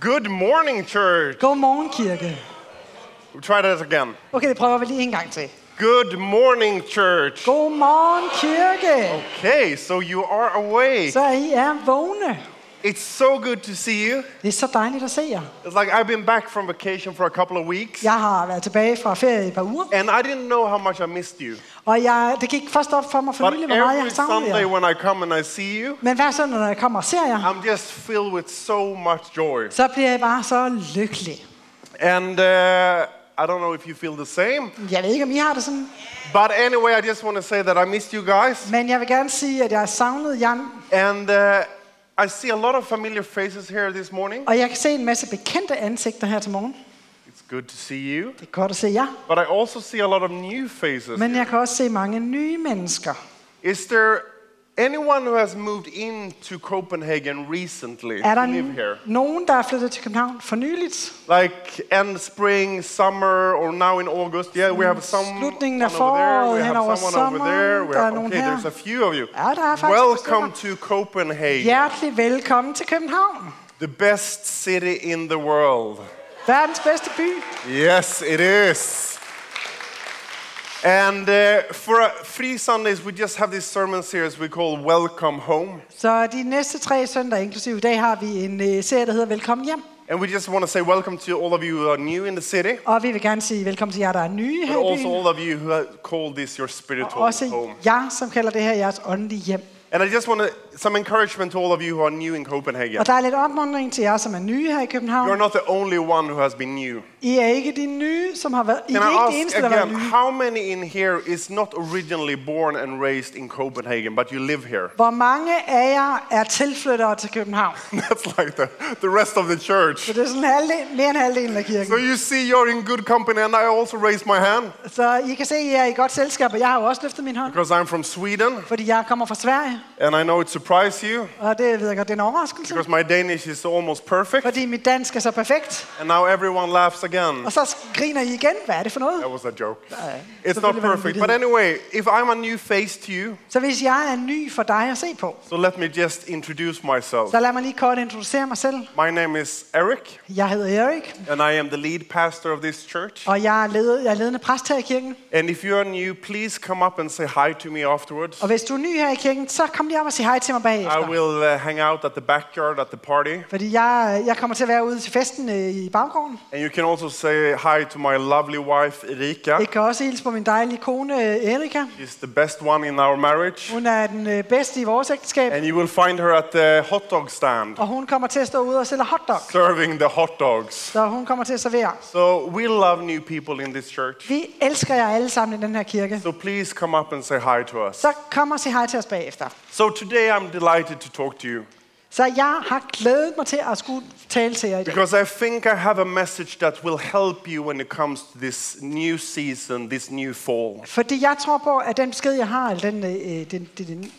Good morning, church. Godmorgen, kirke. We'll try that again. Okay, det prøver vi lige en gang til. Good morning, church. Godmorgen, kirke. Okay, so you are awake. Så I er vågne. It's so good to see you. Det er så dejligt at se jer. It's like I've been back from vacation for a couple of weeks, Jeg har været tilbage fra ferie i et par uger, and I didn't know how much I missed you. og jeg, det gik først op for mig for nylig, hvor meget jeg every har savnet Sunday when I come and I see you, Men hver søndag, når jeg kommer og ser jer, I'm just filled with so much joy. så bliver jeg bare så lykkelig. And uh, I don't know if you feel the same, Jeg ved ikke, om I har det sådan, but anyway, I just want to say that I missed you guys. men jeg vil gerne sige, at jeg savnet jer, And uh, I see a lot of familiar faces here this morning. og jeg kan se en masse bekendte ansigter her til morgen. It's good to see you. Det er godt at se jer, But I also see a lot of new faces. men jeg kan også se mange nye mennesker. Is there anyone who has moved into Copenhagen recently Er der to live here? nogen, der er flyttet til København for nyligt? Like end spring, summer, or now in August? Yeah, we have some Slutningen af over there. We have someone over there. We er have, okay, there's a few of you. Ja, der er faktisk Welcome to Copenhagen, Hjertelig velkommen til København. the best city in the world. Verdens bedste by. Yes, it is. And uh, for uh, three Sundays, we just have this sermon series we call Welcome Home. Så de næste tre søndage, inklusive i dag, har vi en uh, serie, der hedder Velkommen hjem. And we just want to say welcome to all of you who are new in the city, Og vi vil gerne sige velkommen til jer, der er nye but her i also byen. all of you who have called this your Og spiritual også home. jer, som kalder det her jeres åndelige hjem. And I just want to, some encouragement to all of you who are new in Copenhagen. Og der er lidt opmuntring til jer, som er nye her i You're København. not the only one who has been new. I er ikke de nye, som har været... I Can er ikke de eneste, der har været again, nye. how many in here is not originally born and raised in Copenhagen, but you live here? Hvor mange af jer er tilflyttere til København? That's like the, the rest of the church. Så det er sådan halvdel, mere end halvdelen af kirken. So you see you're in good company, and I also raised my hand Så I kan se, at I er i godt selskab, og jeg har jo også løftet min hånd, because I'm from Sweden, fordi jeg kommer fra Sverige, and I know it surprised you og det ved jeg godt, det er en overraskelse, because my Danish is almost perfect, fordi mit dansk er så perfekt. and now everyone laughs again. Og så griner I igen. Hvad er det for noget? That was a joke. It's not selvfølgelig var det en perfect, but anyway, if I'm a new face to you, Så hvis jeg er ny for dig at se på, so let me just introduce myself. så lad mig lige kort introducere mig selv. My name is Eric, Jeg hedder Erik, and I am the lead pastor of this church. og jeg er, led, jeg er ledende præst her i kirken. And if you're new, please come up and say hi to me afterwards. Og hvis du er ny her i kirken, så kom lige op og sig hej til mig I will uh, hang out at the backyard at the party. Fordi jeg, jeg kommer til at være ude til festen øh, i baggården. And you can also say hi to my lovely wife, Erika. Jeg kan også hilse på min dejlige kone øh, Erika. She's the best one in our marriage. Hun er den øh, bedste i vores ægteskab. And you will find her at the hot dog stand, Og hun kommer til at stå ude og sælge hotdog. serving the hot dogs. Så hun kommer til at servere. So we love new people in this church. Vi elsker jer alle sammen i den her kirke. So please come up and say hi to us. Så kom og sig hej til os bagefter. So today I'm delighted to talk to you Så jeg har glædet mig til at skulle tale til jer i dag. because I think I have a message that will help you when it comes to this new season, this new fall. Fordi jeg tror på, at den besked, jeg har, eller den, øh, den, den, den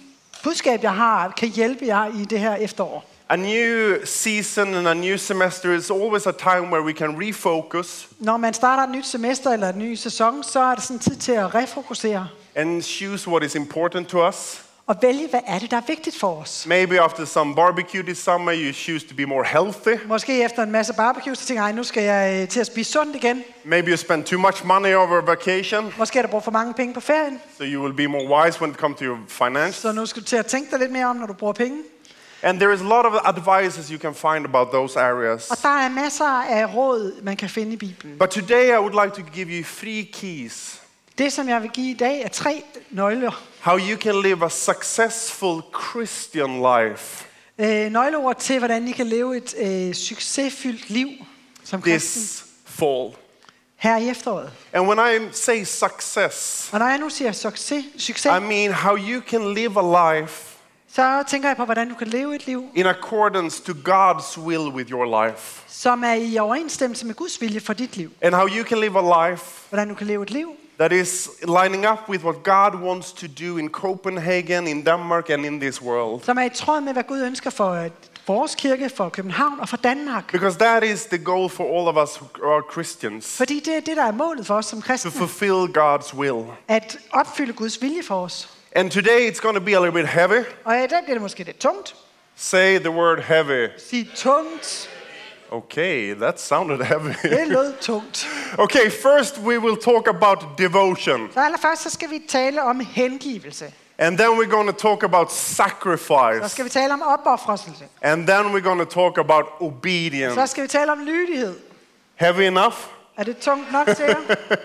budskab, jeg har, kan hjælpe jer i det her efterår. A new season and a new semester is always a time where we can refocus Når man starter et nyt semester eller en ny sæson, så er det sådan tid til at refokusere and choose what is important to us. Og vælge, hvad er det, der er vigtigt for os. Maybe after some barbecue this summer, you choose to be more healthy. Måske efter en masse barbecue, så tænker jeg, "Ej, nu skal jeg øh, til at spise sundt igen. Maybe you spend too much money over vacation, Måske har du brugt for mange penge på ferien, so you will be more wise when it comes to your finance. så nu skal du til at tænke dig lidt mere om, når du bruger penge. And there is a lot of advices you can find about those areas. Og der er masser af råd, man kan finde i Bibelen. But today I would like to give you three keys Det, som jeg vil give i dag, er tre nøgler. how you can live a successful Christian life Øh, nøgleord til, hvordan I kan leve et øh, succesfyldt liv som kristen this fall. her i efteråret. And when I say success, Og når jeg nu siger succes, succes I mean how you can live a life så tænker jeg på, hvordan du kan leve et liv, in accordance to God's will with your life. som er i overensstemmelse med Guds vilje for dit liv. And how you can live a life Hvordan du kan leve et liv, that is lining up with what God wants to do in Copenhagen, in Denmark, and in this world. som er i tråd med, hvad Gud ønsker for øh, vores kirke, for København og for Danmark. Because that is the goal for all of us who are Christians Fordi det er det, der er målet for os som kristne. to fulfill God's will. At opfylde Guds vilje for os. And today it's going to be a little bit heavy. Og i dag bliver det måske lidt tungt. Say the word heavy. Sig tungt. Okay, that sounded heavy. Det lød tungt. okay, first we will talk about devotion. Så allerførst så skal vi tale om hengivelse. And then we're going to talk about Så sacrifice. skal vi tale om opoffrelse. And then we're going to talk about Så obedience. skal vi tale om lydighed. Heavy enough? Er det tungt nok til jer?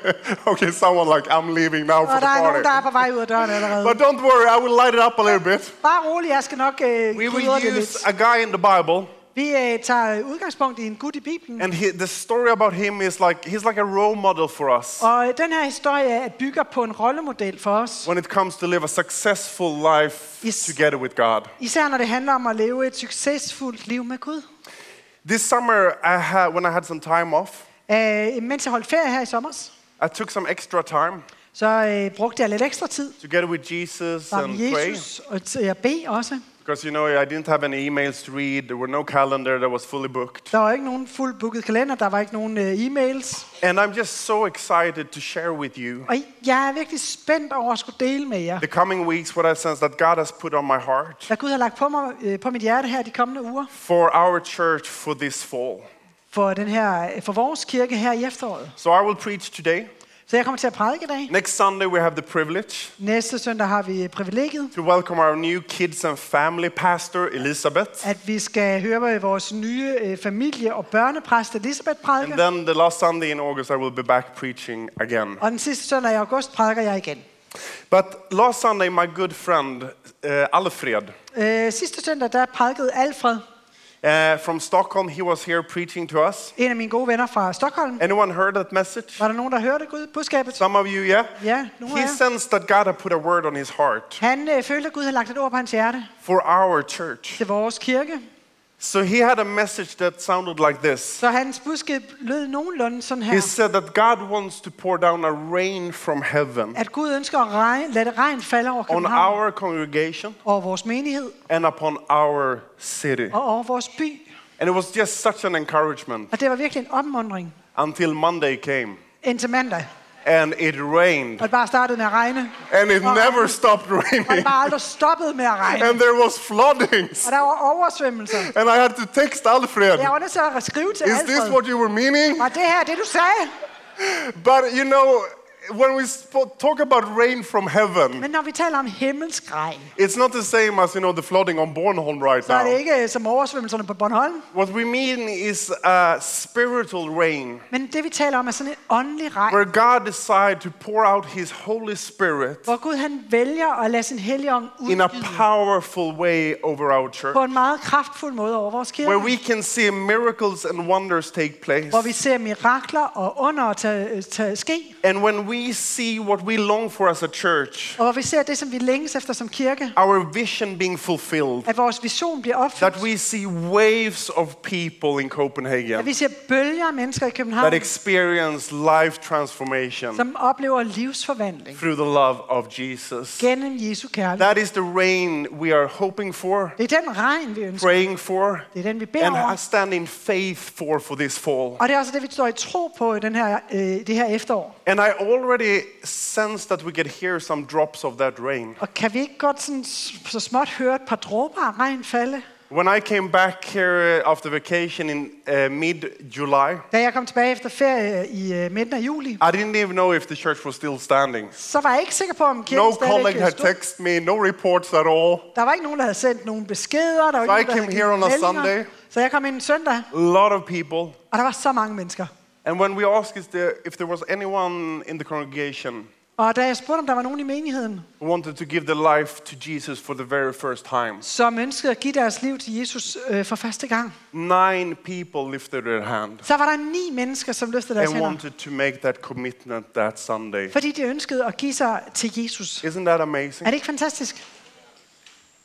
okay, someone like, I'm leaving now for Og the der er nogen, der party. er på vej ud af døren allerede. But don't worry, I will light it up a little bit. Bare rolig, jeg skal nok øh, We will det use lidt. a guy in the Bible, Vi øh, tager udgangspunkt i en gut i Bibelen. and he, the story about him is like he's like a role model for us Og øh, den her historie er- bygger på en rollemodel for os. when it comes to live a successful life Yes. together with God. Især når det handler om at leve et succesfuldt liv med Gud. This summer, I had, when I had some time off, Øh, mens jeg holdt ferie her i sommer, I took some extra time så øh, brugte jeg lidt ekstra tid together with Jesus and med pray. Jesus og til at bede også. Because you know, I didn't have any emails to read. There were no calendar that was fully booked. Der var ikke nogen fuldt booket kalender, der var ikke nogen øh, e-mails. And I'm just so excited to share with you Og jeg er virkelig spændt over at skulle dele med jer, the coming weeks what I sense that God has put on my heart hvad Gud har lagt på, mig, øh, på mit hjerte her de kommende uger for our church for this fall. for, den her, for vores kirke her i efteråret. So I will preach today. Så jeg kommer til at prædike i dag. Next Sunday, we have the privilege Næste søndag har vi privilegiet, to welcome our new kids and family pastor, Elizabeth. at vi skal høre vores nye øh, familie- og børnepræst Elisabeth And prædike. then the last Sunday in August, I will be back preaching again. Og den sidste søndag i august prædiker jeg igen. But last Sunday, my good friend, uh, Alfred, Øh, sidste søndag, der prædikede Alfred, uh, from Stockholm, he was here preaching to us. en af mine gode venner fra Stockholm. Anyone heard that message? Var der nogen, der hørte Gud budskabet? Some of you, yeah? Ja, nogle af He jer. sensed that God had put a word on his heart Han øh, følte, at Gud havde lagt et ord på hans hjerte for our church. til vores kirke. So he had a message that sounded like this. Så hans budskab lød nogenlunde sådan He said that God wants to pour down a rain from heaven At Gud ønsker at regn, lade regn falde over on our congregation over vores menighed and upon our city. og over vores by. And it was just such an encouragement Og det var virkelig en opmundring until Monday came indtil mandag. And it rained Og det bare startede med at regne. and it never stopped Og det raining bare aldrig stoppede med at regne. and there was floodings Og der var oversvømmelser. and I had to text Alfred. Jeg var nødt til at skrive til Is this what you were meaning? Og det her, det du sagde. But you know, when we talk about rain from heaven, Men når vi taler om himmelsk regn, it's not the same as you know the flooding on Bornholm right så er det now. ikke øh, som oversvømmelserne på Bornholm. What we mean is a spiritual rain Men det vi taler om er sådan en åndelig regn, where God decided to pour out His Holy Spirit hvor Gud han vælger at lade sin hellige ånd in a udgyde powerful way over our church, på en meget kraftfuld måde over vores kirke. where we can see miracles and wonders take place. Hvor vi ser mirakler og under tage, tage ske. And when we see what we long for as a church, Og hvor vi ser det, som vi længes efter som kirke. our vision being fulfilled, At vores vision bliver that we see waves of people in Copenhagen, At vi ser bølger af mennesker i that experience life transformation som oplever livsforvandling through the love of Jesus. gennem Jesu kærlighed. That is the rain we are hoping for, Det er den regn, vi ønsker. praying for, Det er den, vi beder and over. stand in faith for for this fall. Og det er også det, vi står i tro på i den her, øh, det her efterår. And I already sense that we could hear some drops of that rain. Og kan vi ikke godt sådan, så småt høre et par dråber af regn falde? When I came back here uh, after vacation in uh, mid-July, Da jeg kom tilbage efter ferie i øh, midten af juli, I didn't even know if the church was still standing. så var jeg ikke sikker på, om kirken No stadigvæk colleague had stod. texted me, no reports at all. Der var ikke nogen, der havde sendt nogen beskeder. Der var So ikke I nogen, der came havde here givet on a meldinger. Sunday. Så jeg kom ind en søndag, A lot of people. og der var så mange mennesker. And when we asked if there, if there was anyone in the congregation Og da jeg spurgte, om der var nogen i menigheden, who wanted to give their life to Jesus for the very first time, som ønskede at give deres liv til Jesus øh, for første gang, nine people lifted their hand så var der ni mennesker, som løftede deres and hænder. wanted to make that commitment that Sunday. Fordi de ønskede at give sig til Jesus. Isn't that amazing? Er det ikke fantastisk?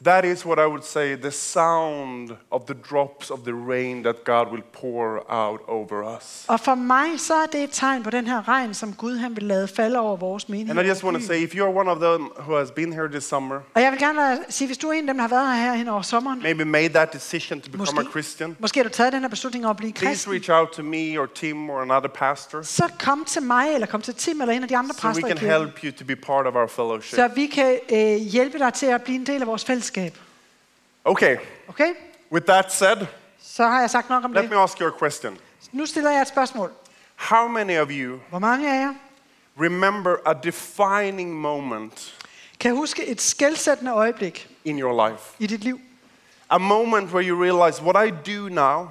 That is what I would say the sound of the drops of the rain that God will pour out over us. Og for mig, så er det et tegn på den her regn, som Gud han vil lade falde over vores menighed. And I just want to say if you're one of them who has been here this summer, Og jeg vil gerne sige, hvis du er en af dem, der har været her hen over sommeren, maybe made that decision to become a Christian, måske har du taget den her beslutning om at blive please kristen, reach out to me or Tim or another pastor så kom til mig, eller kom til Tim, eller en af de andre so we præster i can kirken, help you to be part of our fellowship. så vi kan øh, hjælpe dig til at blive en del af vores fællesskab. Okay, Okay? with that said, Så har jeg sagt nok om Let det. me ask you a question. Nu stiller jeg et spørgsmål. How many of you Hvor mange af jer remember a defining moment kan huske et skældsættende øjeblik in your life? i dit liv? A moment where you realize what I do now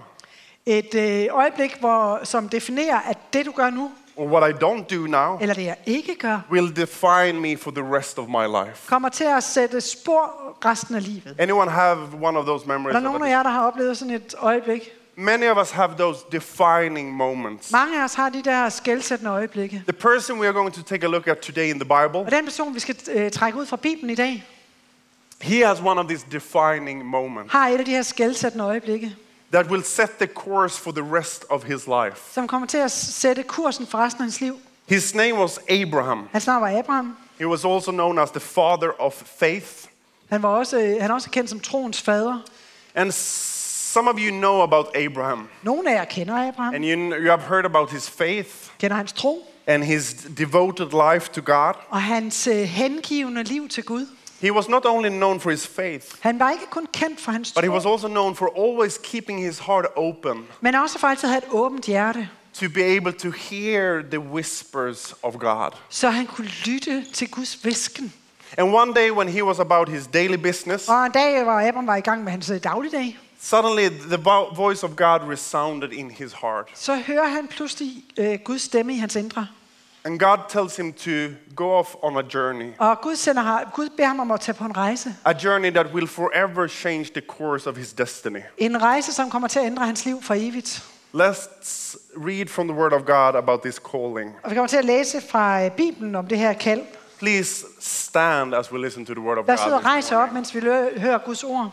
Et øh, øjeblik, hvor, som definerer, at det du gør nu, or what I don't do now eller det jeg ikke gør, will define me for the rest of my life. kommer til at sætte spor resten af livet. Anyone have one of those Er memories? der of nogen af jer, der har oplevet sådan et øjeblik? Many of us have those defining moments. Mange af os har de der skældsættende øjeblikke. The person we are going to take a look at today in the Bible, Og den person, vi skal øh, trække ud fra Bibelen i dag, he has one of these defining moments har et af de her skældsættende øjeblikke, that will set the course for the rest of his life. som kommer til at sætte kursen for resten af hans liv. His name was Abraham. Hans navn var Abraham. He was also known as the father of faith. Han var også, øh, han er også kendt som troens fader. And some of you know about Abraham. Nogle af jer kender Abraham, And you, you have heard about his faith kender hans tro, and his devoted life to God. og hans øh, hengivende liv til Gud. He was not only known for his faith, Han var ikke kun kendt for hans but he was also known for always keeping his heart open men også for altid at have et åbent hjerte, to be able to hear the whispers of God. så han kunne lytte til Guds visken. And one day, when he was about his daily business, Og en dag, hvor Abraham var i gang med hans øh, dagligdag, suddenly the vo- voice of God resounded in his heart. så hører han pludselig øh, Guds stemme i hans indre. And God tells him to go off on a journey, Og Gud, sender, ham- Gud beder ham om at tage på en rejse. a journey that will forever change the course of his destiny. En rejse, som kommer til at ændre hans liv for evigt. Let's read from the Word of God about this calling. Og vi kommer til at læse fra øh, Bibelen om det her kald. Please stand as we listen to the Word of God. Lad os sidde God. og this rejse op, mens vi hører Guds ord.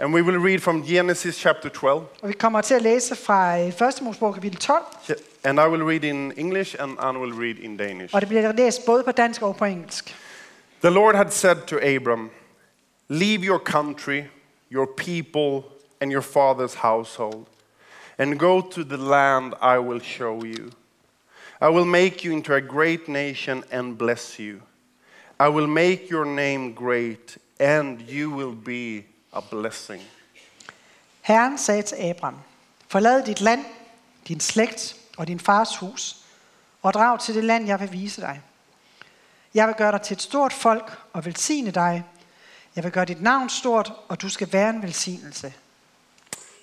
And we will read from Genesis chapter 12. Og vi kommer til at læse fra øh, 1. Mosebog kapitel 12. And I will read in English and Anne will read in Danish. Og det bliver læst både på dansk og på engelsk. The Lord had said to Abram, Leave your country, your people, and your father's household, and go to the land I will show you. I will make you into a great nation and bless you. I will make your name great, and you will be a blessing. Herren sagde til Abraham, forlad dit land, din slægt og din fars hus, og drag til det land, jeg vil vise dig. Jeg vil gøre dig til et stort folk og velsigne dig. Jeg vil gøre dit navn stort, og du skal være en velsignelse.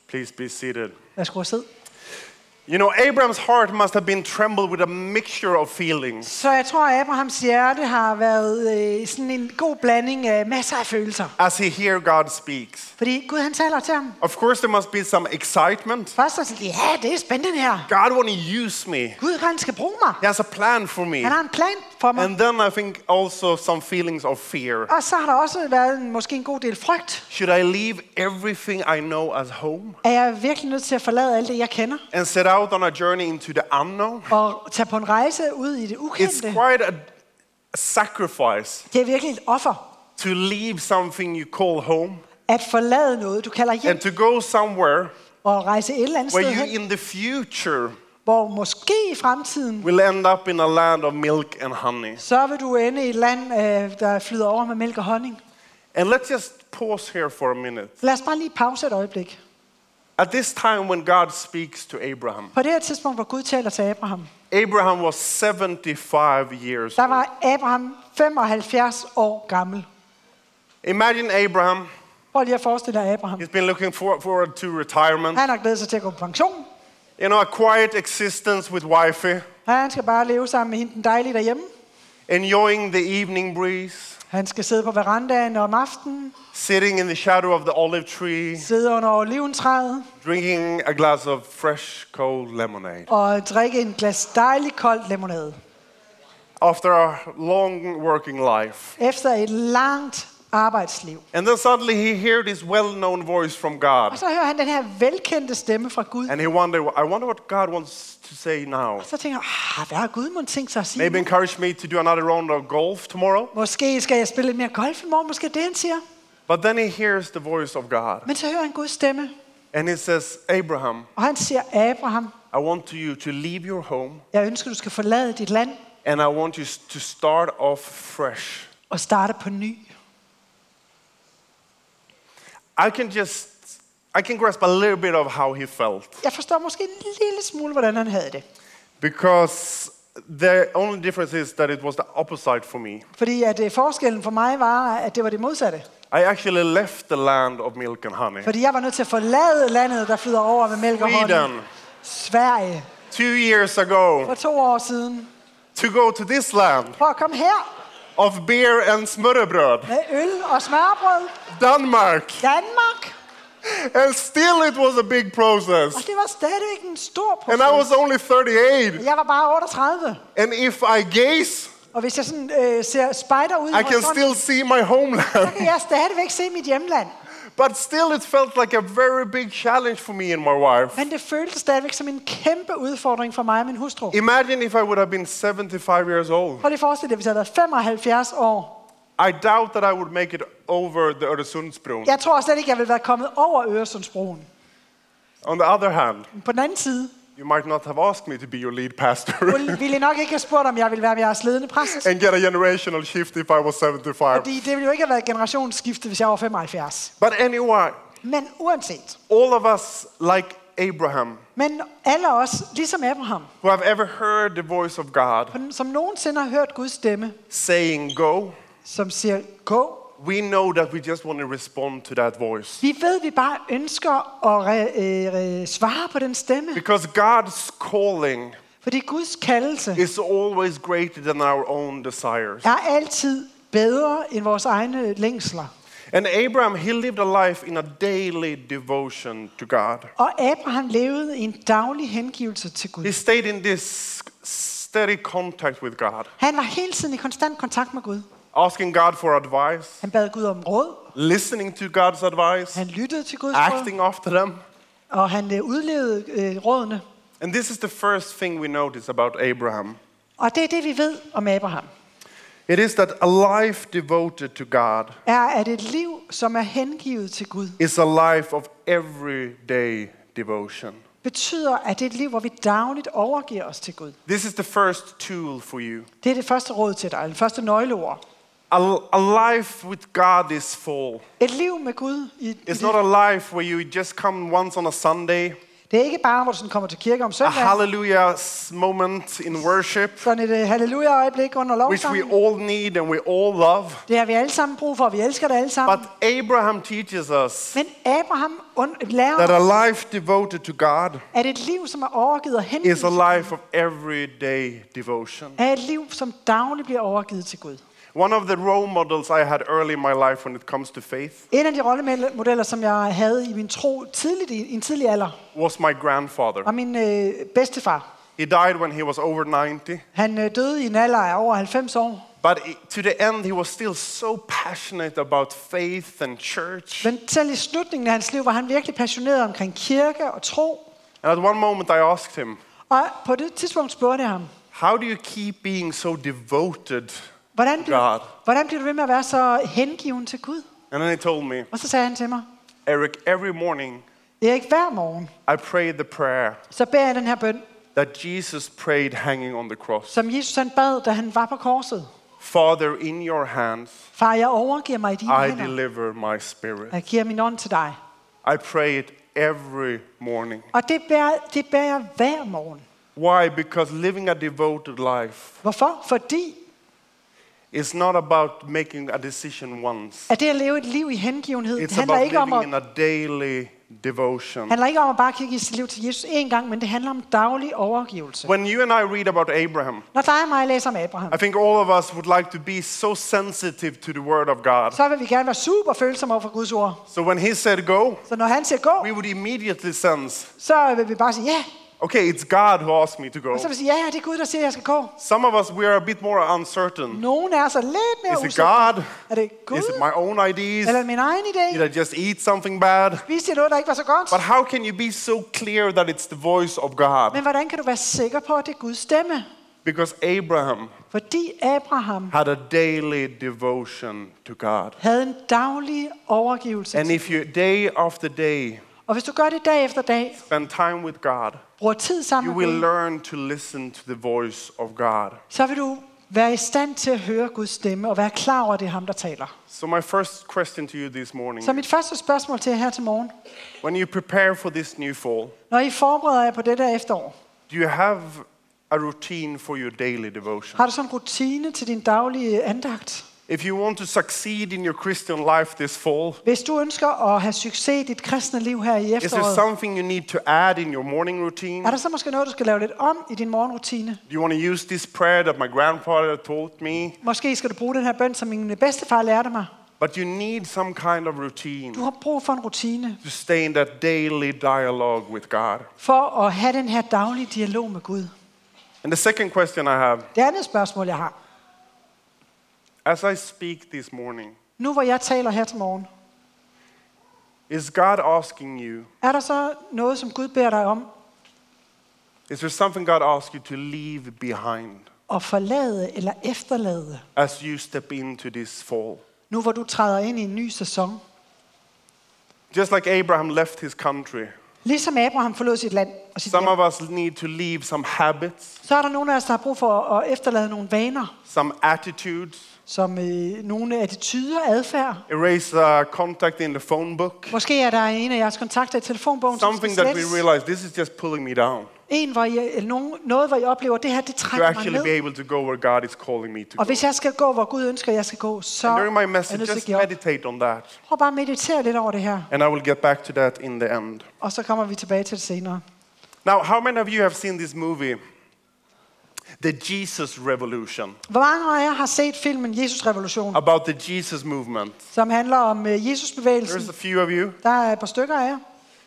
Please be seated. Værsgo at sidde. You know, Abraham's heart must have been trembled with a mixture of feelings. Så jeg tror, Abrahams hjerte har været øh, sådan en god blanding af masser af følelser. as he hear God speaks. Fordi Gud han taler til ham. Of course, there must be some excitement. Først er det sådan, ja, det er spændende her. God want to use me. Gud han skal bruge mig. He has a plan for me. Han har en plan for mig. And then I think also some feelings of fear. Og så har der også været en, måske en god del frygt. Should I leave everything I know as home Er jeg virkelig nødt til at forlade alt det, jeg kender? and set out on a journey into the unknown? Og tage på en rejse ud i det It's quite a, a sacrifice Det er virkelig et offer. to leave something you call home At forlade noget, du kalder hjem, and to go somewhere og rejse et eller andet where you hen, in the future hvor måske i fremtiden, will end up in a land of milk and honey. så vil du ende i et land, øh, der flyder over med mælk og honning. And let's just pause here for a minute. Lad os bare lige pause et øjeblik. At this time when God speaks to Abraham, På det her tidspunkt, hvor Gud taler til Abraham, Abraham was 75 years der var Abraham 75 år gammel. Imagine Abraham, Prøv lige at forestille dig Abraham. he's been looking for, forward to retirement. Han har glædet sig til at gå på pension. You know, a quiet existence with wifey, Han skal bare leve sammen med hende den dejlige derhjemme. enjoying the evening breeze, Han skal sidde på verandaen om aftenen, sitting in the shadow of the olive tree, sidde under oliventræet drinking a glass of fresh, cold lemonade. og drikke en glas dejlig kold limonade. After a long working life. Efter et langt arbejdsliv. And then suddenly he heard this well-known voice from God. Og så hører han den her velkendte stemme fra Gud. And he wondered, I wonder what God wants to say now. Og Så tænker jeg, ah, hvad har Gud måtte tænkt sig at sige? Maybe encourage me to do another round of golf tomorrow. Måske skal jeg spille lidt mere golf i morgen, måske det han siger. But then he hears the voice of God. Men så hører han Guds stemme, And he says, Abraham, og han siger, Abraham, I want you to leave your home jeg ønsker, du skal forlade dit land and I want you to start off fresh. og starte på ny. I can just I can grasp a little bit of how he felt Jeg forstår måske en lille smule, hvordan han havde det. because the only difference is that it was the opposite for me. Fordi at øh, forskellen for mig var, at det var det modsatte. I actually left the land of milk and honey. Fordi jeg var nødt til at forlade landet, der flyder over med mælk og honning. Sweden, Sverige. two years ago, For to år siden. to go to this land Prøv at komme her of beer and smørrebrød, med øl og smørbrød. Denmark. Danmark. And still it was a big process. Og det var stadigvæk en stor proces. And I was only 38. Jeg var bare 38. And if I gaze, Og hvis jeg sådan, øh, ser spejder ud i can still see my homeland. kan jeg stadigvæk se mit hjemland. But still, it felt like a very big challenge for me and my wife. Men det føltes stadigvæk er som en kæmpe udfordring for mig og min hustru. Imagine if I would have been 75 years old. Prøv lige at forestille dig, hvis jeg havde været 75 år. I doubt that I would make it over the Öresundsbron. Jeg tror slet ikke, jeg ville være kommet over Øresundsbroen. On the other hand, På den anden side, you might not have asked me to be your lead pastor ville ville nok ikke have spurgt, om jeg ville være jeres ledende præst. and get a generational shift if I was 75. Fordi det ville jo ikke have været generationsskifte, hvis jeg var 75. But anyway, Men uanset. all of us, like Abraham, Men alle os, ligesom Abraham, who have ever heard the voice of God som nogensinde har hørt Guds stemme, saying, Go, som siger, gå. We know that we just want to respond to that voice. Vi ved, vi bare ønsker at re, øh, re, svare på den stemme. Because God's calling Fordi Guds kaldelse is always greater than our own desires. er altid bedre end vores egne længsler. And Abraham, he lived a life in a daily devotion to God. Og Abraham levede i en daglig hengivelse til Gud. He stayed in this steady contact with God, Han var hele tiden i konstant kontakt med Gud. Asking God for advice, Han bad Gud om råd. listening to God's advice, Han lyttede til Guds råd. acting after them. Og han øh, udlevede øh, rådene. And this is the first thing we notice about Abraham. Og det er det, vi ved om Abraham. It is that a life devoted to God Er, at et liv, som er hengivet til Gud, is a life of everyday devotion. betyder, at det er et liv, hvor vi dagligt overgiver os til Gud. This is the first tool for you. Det er det første råd til dig, det første nøgleord. A, life with God is full. Et liv med Gud. I, It's not a life where you just come once on a Sunday, det er ikke bare, hvor du sådan kommer til kirke om a hallelujah moment in worship, Sådan et uh, halleluja-øjeblik under which we all need and we all love. Det har vi alle sammen brug for, og vi elsker det alle sammen. But Abraham teaches us Men Abraham lærer that a life devoted to God at et liv, som er overgivet og is a life of everyday devotion. er et liv, som dagligt bliver overgivet til Gud. One of the role models I had early in my life when it comes to faith En af de rollemodeller, som jeg havde i min tro tidligt i, en tidlig alder, was my grandfather. var min øh, bedstefar. He died when he was over 90, Han øh, døde i en alder af over 90 år. but to the end, he was still so passionate about faith and church. Men selv i slutningen af hans liv var han virkelig passioneret omkring kirke og tro. And at one moment, I asked him, Og på det tidspunkt spurgte jeg ham, How do you keep being so devoted? Hvordan God. hvordan bliver du ved med at være så hengiven til Gud? And then he told me, Og så sagde han til mig, Eric, every morning Erik, hver morgen, I pray the prayer så beder jeg den her bøn, that Jesus prayed hanging on the cross. som Jesus han bad, da han var på korset. Father, in your hands, Far, jeg overgiver mig i dine I hænder. deliver my spirit. Jeg giver min ånd til dig. I pray it every morning. Og det bærer, det bærer jeg hver morgen. Why? Because living a devoted life Hvorfor? Fordi is not about making a decision once. at det at leve et liv i hengivenhed, det It's handler about ikke om living at, in a daily devotion. handler ikke om at bare kigge sit liv til Jesus én gang, men det handler om daglig overgivelse. When you and I read about Abraham, Når dig og mig læser om Abraham, I think all of us would like to be so sensitive to the word of God. så vil vi gerne være super følsomme over for Guds ord. So when he said go, Så når han siger gå, we would immediately sense, så vil vi bare sige ja. Okay, it's God who asked me to go. Og så vil sige, ja, ja, det er Gud, der siger, jeg skal gå. Some of us, we are a bit more uncertain. Nogle er så lidt mere Is it. God? Er det Gud? Is it my own ideas? Eller min egen idé? Did I just eat something bad? Spiste jeg noget, der ikke var så godt? But how can you be so clear that it's the voice of God? Men hvordan kan du være sikker på, at det er Guds stemme? Because Abraham Fordi Abraham had a daily devotion to God. havde en daglig overgivelse. And if you day after day Og hvis du gør det dag efter dag, spend time with God, bruger tid sammen you med will Gud, learn to listen to the voice of God. så vil du Vær i stand til at høre Guds stemme, og være klar over, at det er ham, der taler. So, my first question to you this morning Så mit første spørgsmål til jer her til morgen. when you prepare for this new fall, Når I forbereder jer på det der efterår, do you have a routine for your daily devotion? har du sådan en rutine til din daglige andagt? If you want to succeed in your Christian life this fall, Hvis du ønsker at have succes i dit kristne liv her i is there efteråret, something you need to add in your morning routine? er der så måske noget, du skal lave lidt om i din morgenrutine? Do you want to use this prayer that my grandfather taught me? Måske skal du bruge den her bøn, som min bedstefar lærte mig. But you need some kind of routine Du har brug for en rutine to stay in that daily dialogue with God. for at have den her daglige dialog med Gud. And the second question I have Det andet spørgsmål, jeg har. As I speak this morning, Nu hvor jeg taler her til morgen, is God asking you, er der så noget, som Gud beder dig om is there something God asks you to leave behind at forlade eller efterlade, as you step into this fall? nu hvor du træder ind i en ny sæson? Just like Abraham left his country, Ligesom Abraham forlod sit land some of us need to leave some habits, så er der nogle af os, der har brug for at efterlade nogle vaner, some attitudes, som øh, nogle attityder, adfærd. erase uh, contact in the phone book, Måske er der en af jeres kontakter i telefonbogen, som skal something that we slettes. realize this is just pulling me down En, hvor I, eller nogen, noget, hvor I oplever, at det her, det to trækker mig actually be ned. able to go where God is calling me to Og go. hvis jeg skal gå, hvor Gud ønsker, jeg skal gå, så And during my er jeg message, nødt til at just give op. meditate on that. Prøv bare at meditere lidt over det her, And I will get back to that in the end. og så kommer vi tilbage til det senere. Now, how many of you have seen this movie, The Jesus Revolution, Hvor mange af jer har set filmen Jesus Revolution, about the Jesus movement? som handler om Jesus Jesusbevægelsen? There's a few of you. Der er et par stykker af jer.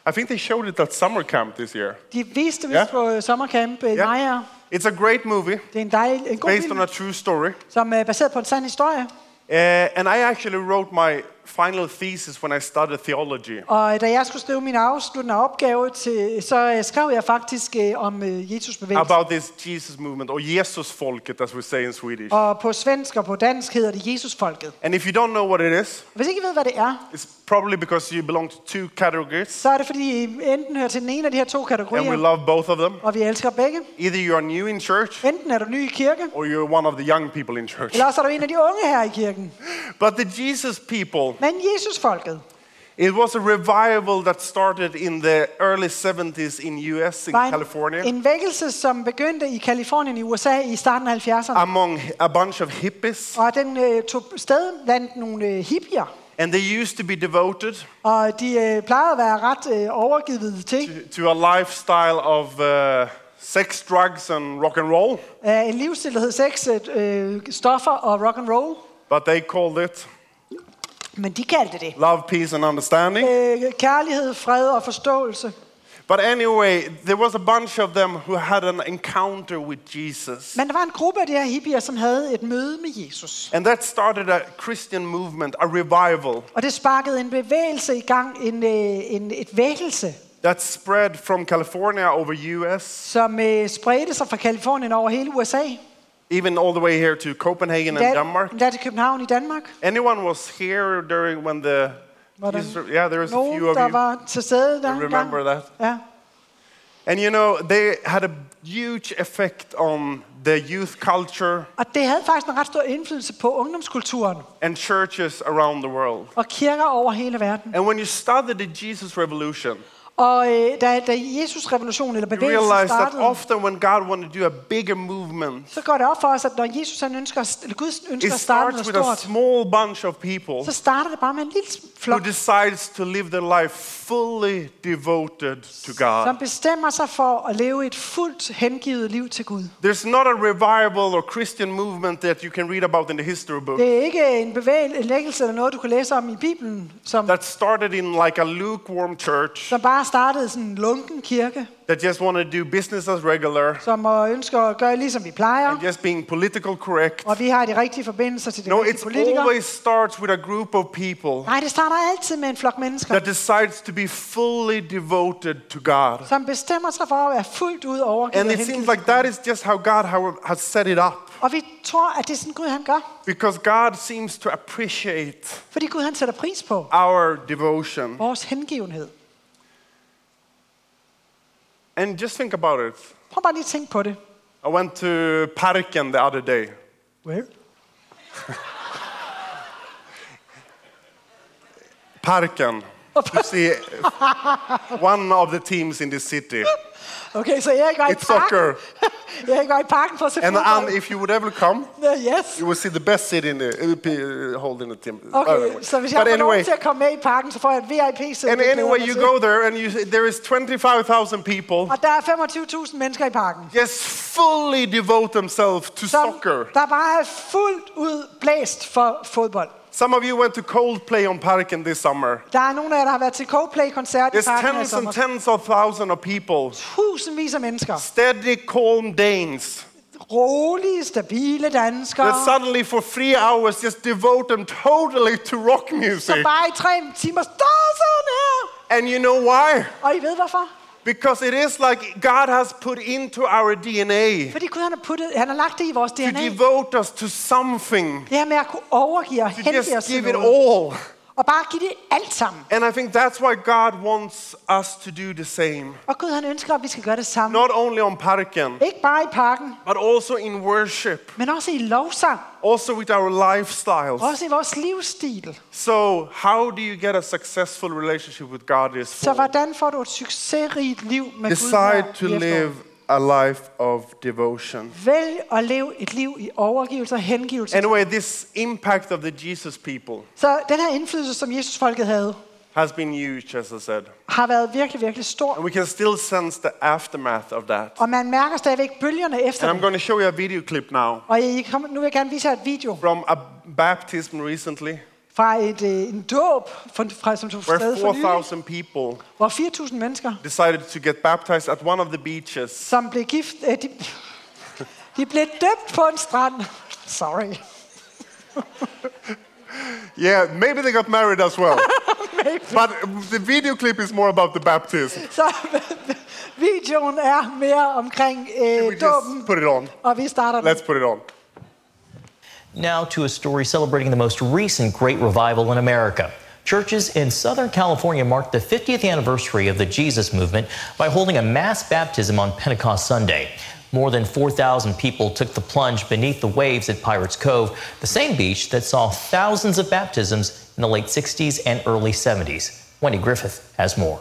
I think they showed it at summer camp this year. De viste det vist på øh, sommercamp i Ja. Maja. It's a great movie Det er en, dejlig, en god based film, on a true story. som er baseret på en sand historie. Uh, and I actually wrote my final thesis when I studied theology. Og da jeg skulle skrive min afsluttende opgave, til, så øh, skrev jeg faktisk øh, om øh, Jesusbevægelsen. About this Jesus movement, or Jesus-folket as we say in Swedish. Og på svensk og på dansk hedder det Jesusfolket. And if you don't know what it is, Hvis ikke I ved, hvad det er, it's probably because you belong to two categories, så er det fordi, I enten hører til den ene af de her to and we love both of them. og vi elsker begge. Either you are new in church, Enten er du ny i kirke, or you're one of the young people in church. eller også er du en af de unge her i kirken. But the Jesus people, Men Jesusfolket it was a revival that started in the early 70s in US, in var California, en, en vækkelse, som begyndte i Kalifornien i USA i starten af 70'erne. among a bunch of hippies. Og den øh, tog sted blandt nogle øh, hippier. And they used to be devoted Og de øh, plejede at være ret øh, overgivet til to, to a lifestyle of uh, sex, drugs, and rock and roll. øh, en livsstil, der hed sex, øh, stoffer og rock and roll. But they called it Men de kaldte det love, peace, and understanding. øh, kærlighed, fred og forståelse. But anyway, there was a bunch of them who had an encounter with Jesus. Men der var en gruppe af de her hippier, som havde et møde med Jesus. And that started a Christian movement, a revival Og det sparkede en bevægelse i gang, en, øh, en, et vækkelse, that spread from California over US, som øh, spredte sig fra Kalifornien over hele USA. Even all the way here to Copenhagen and Denmark. der til København i Danmark. Anyone was here during when the Var der Jesus- yeah, there was a few of der you. var til stede der remember that? Ja. And you know, they had a huge effect on the youth culture Og det havde faktisk en ret stor indflydelse på ungdomskulturen and churches around the world. og kirker over hele verden. And when you study the Jesus revolution, Og øh, da, da Jesus revolution eller bevægelsen realize that startede, often when God wanted to do a bigger movement, så går det op for os, at når Jesus han ønsker, at- eller Gud ønsker at starte noget with a stort, small bunch of people så starter det bare med en lille who flok, decides to live their life fully devoted to som God. bestemmer sig for at leve et fuldt hengivet liv til Gud. There's not a revival or Christian movement that you can read about in the history book Det er ikke en bevægelse, eller noget, du kan læse om i Bibelen, som, that started in like a lukewarm church som bare startede sådan en lunken kirke, that just wanted to do business as regular som øh, ønsker at gøre ligesom vi plejer, and just being political correct. og vi har de rigtige forbindelser til de No, rigtige it politikere. always starts with a group of people Nej, det starter altid med en flok mennesker, that decides to be fully devoted to God. som bestemmer sig for at være fuldt ud overgivet And it seems like that is just how God has set it up. Og vi tror, at det er sådan Gud han gør. Because God seems to appreciate Fordi Gud han sætter pris på our devotion. vores hengivenhed. And just think about it. Prøv bare lige at tænke på det. I went to Parken the other day. Where? Parken. Oh, you see one of the teams in the city. Okay, so var i It's parken. soccer. Var i parken for at se And, fodbold. and if you would ever come, Uh, yes. you will see the best city in the uh, hold in the team. Okay, Anyway. så hvis jeg But får lov anyway, til at komme med i parken, så får jeg et VIP-sæde. and anyway, you go there and you see there is 25,000 people Og der er 25.000 mennesker i parken. just fully devote themselves to Som, soccer. der bare er fuldt ud blæst for fodbold. Some of you went to Coldplay on Parken this summer. Der er nogle af jer, der har været til Coldplay-koncert i There's parken i tens and sommer. tens of thousands of people. Tusindvis af mennesker. Steady, calm Danes. Rolige, stabile danskere. That suddenly for three hours just devote them totally to rock Så music. bare i tre timer står sådan her. And you know why? Og I ved hvorfor? Because it is like God has put into our DNA Fordi Gud han har, puttet, han har lagt det i vores to DNA. devote us to something, Det her med at kunne overgive og to hengive os just til give it noget. all. Og bare give det alt sammen. And I think that's why God wants us to do the same. Og Gud han ønsker, at vi skal gøre det samme. Not only on Parken, Ikke bare i parken, but also in worship, men også i lovsang. also with our lifestyles. Også i vores livsstil. So, how do you get a successful relationship with God this Så fall? hvordan får du et succesrigt liv med Gud? Decide to live a life of devotion. Vælg at leve et liv i overgivelse og hengivelse. Anyway, this impact of the Jesus people Så den her indflydelse, som Jesus-folket havde, has been huge, as I said. har været virkelig, virkelig stor. And we can still sense the aftermath of that. Og man mærker stadigvæk bølgerne efter And I'm going to show you a video clip now Og I kom, nu vil jeg gerne vise jer et video from a baptism recently fra et, øh, en dåb, fra, som tog sted for nylig, 4,000 people hvor 4.000 mennesker, decided to get baptized at one of the beaches. som blev gift, øh, de, de blev døbt på en strand. Sorry. Yeah, maybe they got married as well. but the video clip is more about the baptism. Så videoen er mere omkring øh, dåben, put it on. og vi starter. Let's put it on. Now to a story celebrating the most recent great revival in America. Churches in Southern California marked the 50th anniversary of the Jesus movement by holding a mass baptism on Pentecost Sunday. More than 4,000 people took the plunge beneath the waves at Pirates Cove, the same beach that saw thousands of baptisms in the late 60s and early 70s. Wendy Griffith has more.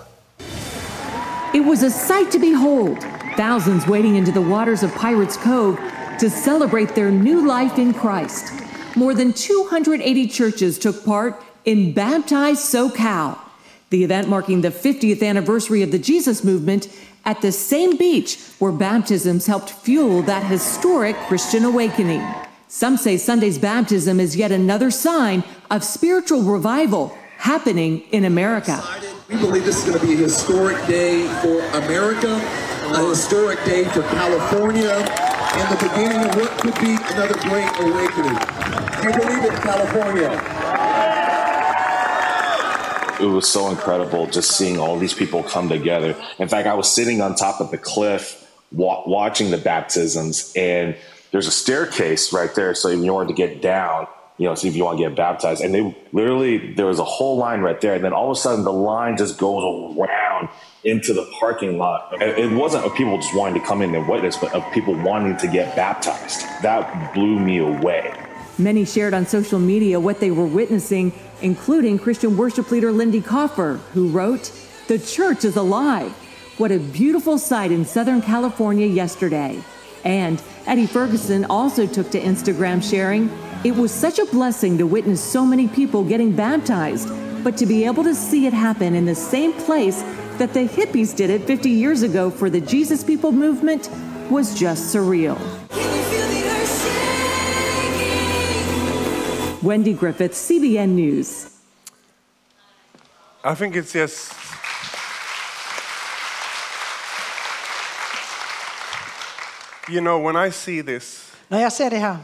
It was a sight to behold. Thousands wading into the waters of Pirates Cove to celebrate their new life in Christ. More than 280 churches took part in Baptize SoCal, the event marking the 50th anniversary of the Jesus movement at the same beach where baptisms helped fuel that historic Christian awakening. Some say Sunday's baptism is yet another sign of spiritual revival happening in America. We believe this is going to be a historic day for America, a historic day for California, and the beginning of what could be another great awakening. Do you believe it, California? it was so incredible just seeing all these people come together. In fact, I was sitting on top of the cliff wa- watching the baptisms, and there's a staircase right there. So if you wanted to get down, you know, see if you want to get baptized, and they literally there was a whole line right there, and then all of a sudden the line just goes around into the parking lot. It wasn't of people just wanting to come in and witness, but of people wanting to get baptized. That blew me away. Many shared on social media what they were witnessing, including Christian worship leader Lindy Cofer, who wrote, The church is alive. What a beautiful sight in Southern California yesterday. And Eddie Ferguson also took to Instagram sharing, It was such a blessing to witness so many people getting baptized, but to be able to see it happen in the same place that the hippies did it 50 years ago for the Jesus People movement was just surreal. Wendy Griffith, CBN News. I think it's just. You know, when I see this, Når jeg ser det her,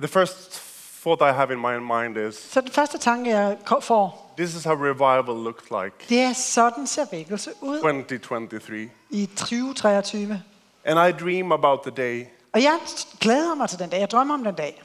the first thought I have in my mind is så den første tanke, jeg ko- får, this is how revival looks like det er sådan ser vækkelse ud 2023. i 2023. And I dream about the day Og jeg glæder mig til den dag. Jeg drømmer om den dag,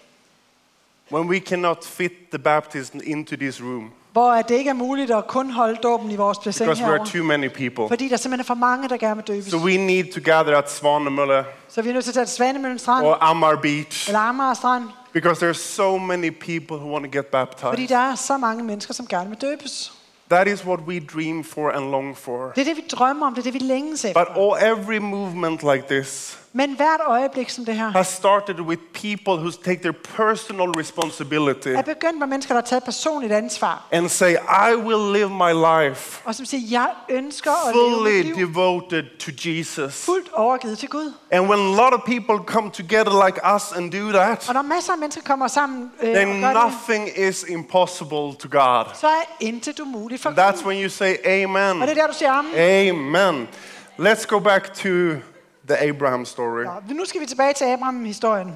when we cannot fit the baptism into this room, hvor det ikke er muligt at kun holde dåben i vores bassin because we are too many people. Fordi der simpelthen er for mange, der gerne vil døbes. So we need to gather at Svanemølle Så vi er nødt til at tage til Svanemøllen Strand, or Amar Beach eller Amager Strand, because there's so many people who want to get fordi baptized. der er så mange mennesker, som gerne vil døbes. That is what we dream for and long for. Det er det, vi drømmer om, det er det, vi længes But efter. all, every movement like this Men hvert øjeblik som det her, has started with people who take their personal responsibility er begyndt med mennesker, der har taget personligt ansvar. and say, I will live my life Og som siger, jeg ønsker at leve mit liv devoted to Jesus. fuldt overgivet til Gud. And when a lot of people come together like us and do that, Og når masser af mennesker kommer sammen øh, og then gør det, nothing is impossible to God. så er intet umuligt for That's Gud. when you say Og det er amen. der, du siger amen. Amen. Let's go back to the Abraham story. Nå, nu skal vi tilbage til Abraham-historien.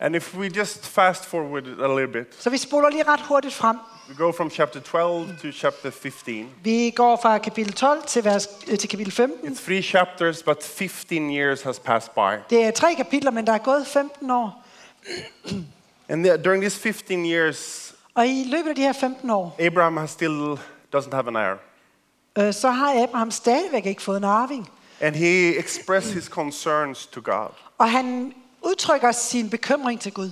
And if we just fast forward a little bit, Så vi spoler lige ret hurtigt frem. we go from chapter 12 to chapter 15. Vi går fra kapitel 12 til, vers, øh, til kapitel 15. It's three chapters, but 15 years has passed by. Det er tre kapitler, men der er gået 15 år. And the- during these 15 years, Og i løbet af de her 15 år, Abraham has still doesn't have an heir. øh, så har Abraham stadigvæk ikke fået en arving. And he expressed his concerns to God. Og han udtrykker sin bekymring til Gud.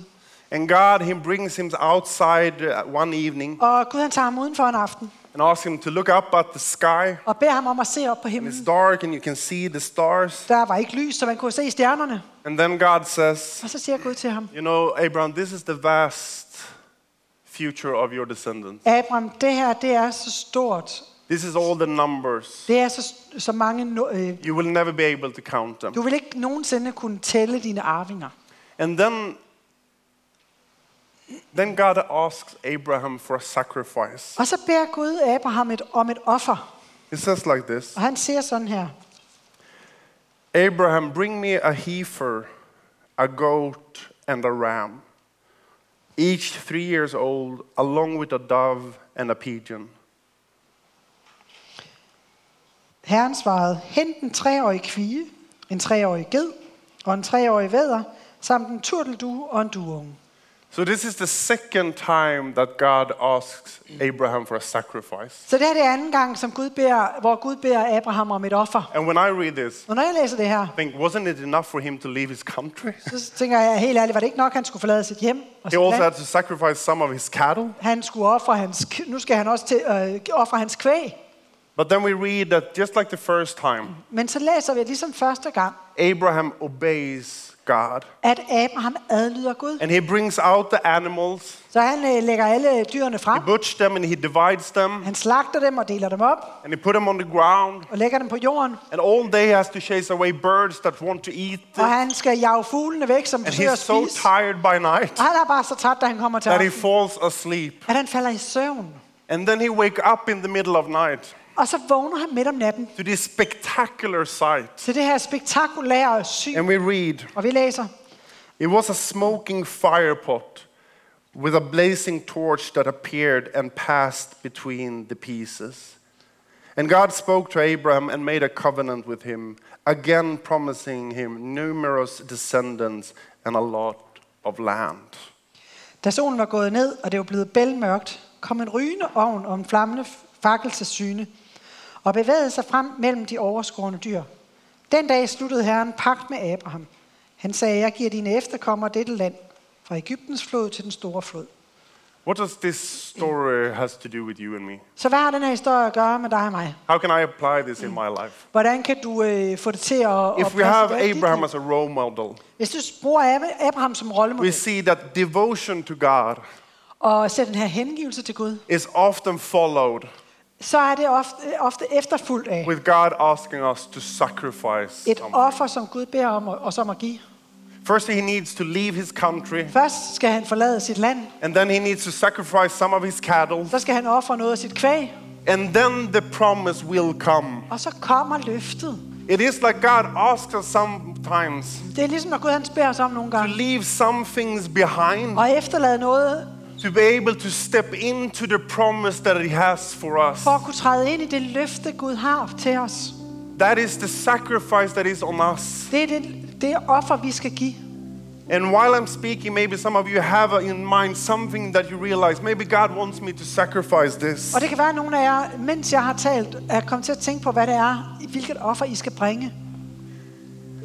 And God, he brings him outside uh, one evening Og Gud han tager ham udenfor en aften and asks him to look up at the sky. og beder ham om at se op på And himlen. it's dark and you can see the stars. Der var ikke lys, så man kunne se stjernerne. And then God says, Og så siger Gud til ham, You know, Abraham, this is the vast future of your descendants. Abraham, det her, det er så stort. This is all the numbers. Det er så, så mange... no- Øh, You will never be able to count them. du vil ikke nogensinde kunne tælle dine arvinger. And then, then God asks Abraham for a sacrifice. Og så beder Gud Abraham et, om et offer. It says like this Og han siger sådan her. Abraham, bring me a heifer, a goat, and a ram, each three years old, along with a dove and a pigeon. Herren svarede, hent en treårig kvige, en treårig ged og en treårig væder, samt en turteldue og en dueunge. So, this is the second time that God asks Abraham for a sacrifice. Så det er det anden gang, som Gud beder, hvor Gud beder Abraham om et offer. And when I read this, Og når jeg læser det her, I think, wasn't it enough for him to leave his country? så tænker jeg helt ærligt, var det ikke nok, han skulle forlade sit hjem? Og He also land? had to sacrifice some of his cattle. Han skulle ofre hans, nu skal han også til, øh, ofre hans kvæg. But then we read that just like the first time, Men så læser vi, ligesom første gang, Abraham obeys God. at Abraham adlyder Gud. And he brings out the animals, Så han øh, lægger alle dyrene he frem. butchers them and he divides them, Han slagter dem og deler dem op and he put them on the ground. og lægger dem på jorden. And all day he has to chase away birds that want to eat Og it. han skal jage fuglene væk, som And forsøger he's at so spise. tired by night Og han er bare så træt, da han kommer til that he aften, falls asleep. at han falder i søvn. And then he wake up in the middle of night Og så vågner han midt om natten to this spectacular sight. til det her spektakulære syn. And we read, Og vi læser, It was a smoking fire pot with a blazing torch that appeared and passed between the pieces. And God spoke to Abraham and made a covenant with him, again promising him numerous descendants and a lot of land. da solen var gået ned, og det var blevet bælmørkt, kom en rygende ovn og en flammende fakkel til syne, og bevægede sig frem mellem de overskårne dyr. Den dag sluttede Herren pagt med Abraham. Han sagde, jeg giver dine efterkommere dette land, fra Ægyptens flod til den store flod. What does this story has to do with you and me? Så hvad har den her historie at gøre med dig og mig? How can I apply this in my life? Hvordan kan du øh, få det til at, If we have Abraham as a role model, Hvis du bruger Ab- Abraham som we rollemodel, see that devotion to God og sætter den her hengivelse til Gud, is often followed så er det ofte, ofte efterfulgt af with God asking us to sacrifice et offer, som Gud beder om at- os om at give. First, he needs to leave his country, Først skal han forlade sit land, and then he needs to sacrifice some of his cattle, så skal han ofre noget af sit kvæg, and then the promise will come. og så kommer løftet. It is like God asks us sometimes Det er ligesom, når Gud han spørger os om nogle to gange, leave some things behind, og efterlade noget, to be able to step into the promise that He has for us. for at kunne træde ind i det løfte, Gud har til os. That is the sacrifice that is on us. Det er det, det offer, vi skal give. And while I'm speaking, maybe some of you have in mind something that you realize maybe God wants me to sacrifice this. Og det kan være, nogle af jer, mens jeg har talt, er kommet til at tænke på, hvad det er, hvilket offer I skal bringe.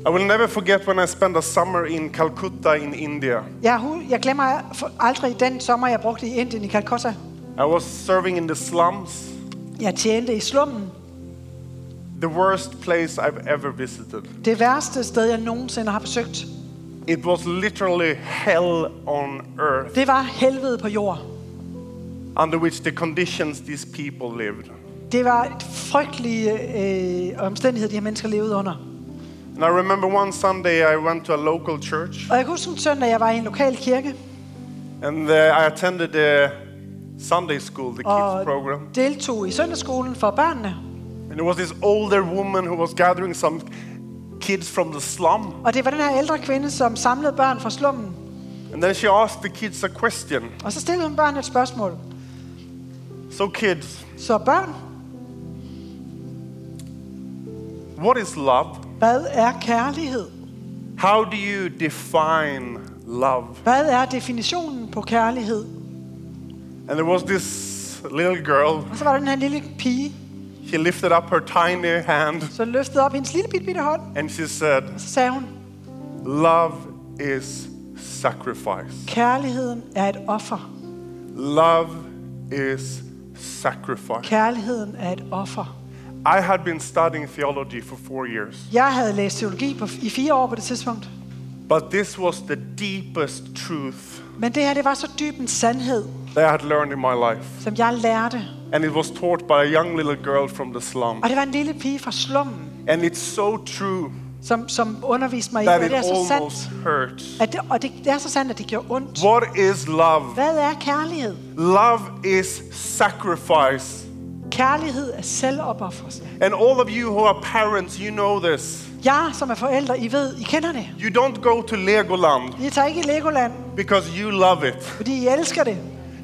I will never forget when I spent a summer in Calcutta in India. Jeg, hu- jeg glemmer aldrig den sommer, jeg brugte i Indien i Calcutta. I was serving in the slums, Jeg tjente i slummen. the worst place I've ever visited. Det værste sted, jeg nogensinde har besøgt. It was literally hell on earth Det var helvede på jord. under which the conditions these people lived. Det var frygtelige øh, øh omstændigheder, de her mennesker levede under. And I remember one Sunday I went to a local church Og jeg kan huske en søndag, jeg var i en lokal kirke, and uh, I attended the Sunday school, the kids og program. deltog i søndagsskolen for børnene. And there was this older woman who was gathering some kids from the slum. Og det var den her ældre kvinde, som samlede børn fra slummen. And then she asked the kids a question. Og så stillede hun børnene et spørgsmål. So, kids, Så børn, what is love? Hvad er kærlighed? How do you define love? Hvad er definitionen på kærlighed? And there was this little girl. Og så var der den her lille pige, She lifted up her tiny hand så løftede op hendes lille bitte, bitte hånd. and she said, Og så sagde hun, Love is sacrifice. kærligheden er et offer. Love is sacrifice. Kærligheden er et offer. I had been studying theology for four years, Jeg havde læst teologi på, i fire år på det tidspunkt. but this was the deepest truth Men det her, det var så dyb en sandhed, that I had learned in my life. som jeg lærte. And it was taught by a young little girl from the slum. Og det var en lille pige fra slummen, And it's so true som, som underviste mig i, that at it det er så almost sandt. hurts. At det, og det, det er så sandt, at det gjorde ondt. What is love? Hvad er kærlighed? Love is sacrifice. Kærlighed er selvopoffrelse. And all of you who are parents, you know this. Jeg, som er forældre, I ved, I kender det. You don't go to Legoland I tager ikke i Legoland, because you love it. fordi I elsker det.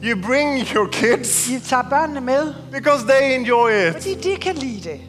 You bring your kids I tager børnene med, because they enjoy it. fordi de kan lide det.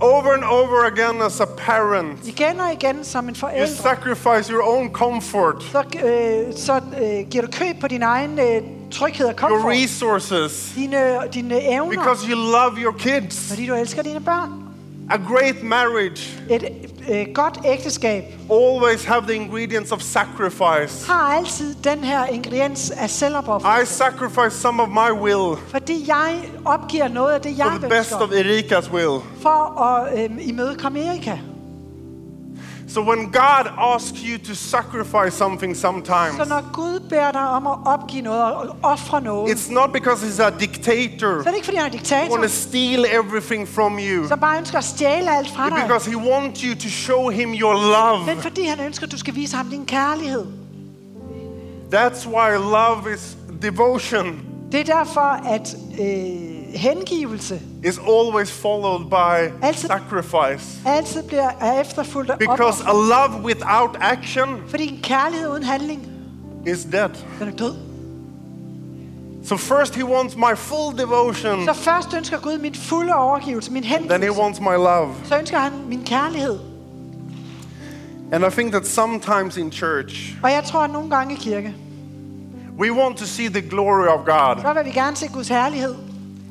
Over and over again as a parent, Igen og igen som en you forælder, sacrifice your own comfort, så, øh, så øh, giver du køb på din egen øh, tryghed og your komfort. resources, Dine, dine evner, because you love your kids. fordi du elsker dine børn. A great marriage Et øh, godt ægteskab always have the ingredients of sacrifice. har altid den her ingrediens af selvopoffrelse. I sacrifice some of my will Fordi jeg opgiver noget af det, jeg for the best of ønsker, Erika's will. for at øh, imødekomme Erika. So when God asks you to sacrifice something Så sometimes, når Gud beder dig om at opgive noget og ofre noget, it's not because he's a dictator så er det ikke, fordi han er diktator, want to steal everything from you. som bare ønsker at stjæle alt fra It's dig. because he wants you to show him your love. Men fordi han ønsker, at du skal vise ham din kærlighed. That's why love is devotion Det er derfor, at øh, hengivelse is always followed by Altid- sacrifice. altid bliver er efterfulgt af Because a love without action Fordi en kærlighed uden handling, is dead. den er død. So first he wants my full devotion, Så først ønsker Gud min fulde overgivelse, min then he wants my love. Så ønsker han min kærlighed. And I think that sometimes in church, Og jeg tror, at nogle gange i kirke, we want to see the glory of God. så vil vi gerne se Guds herlighed.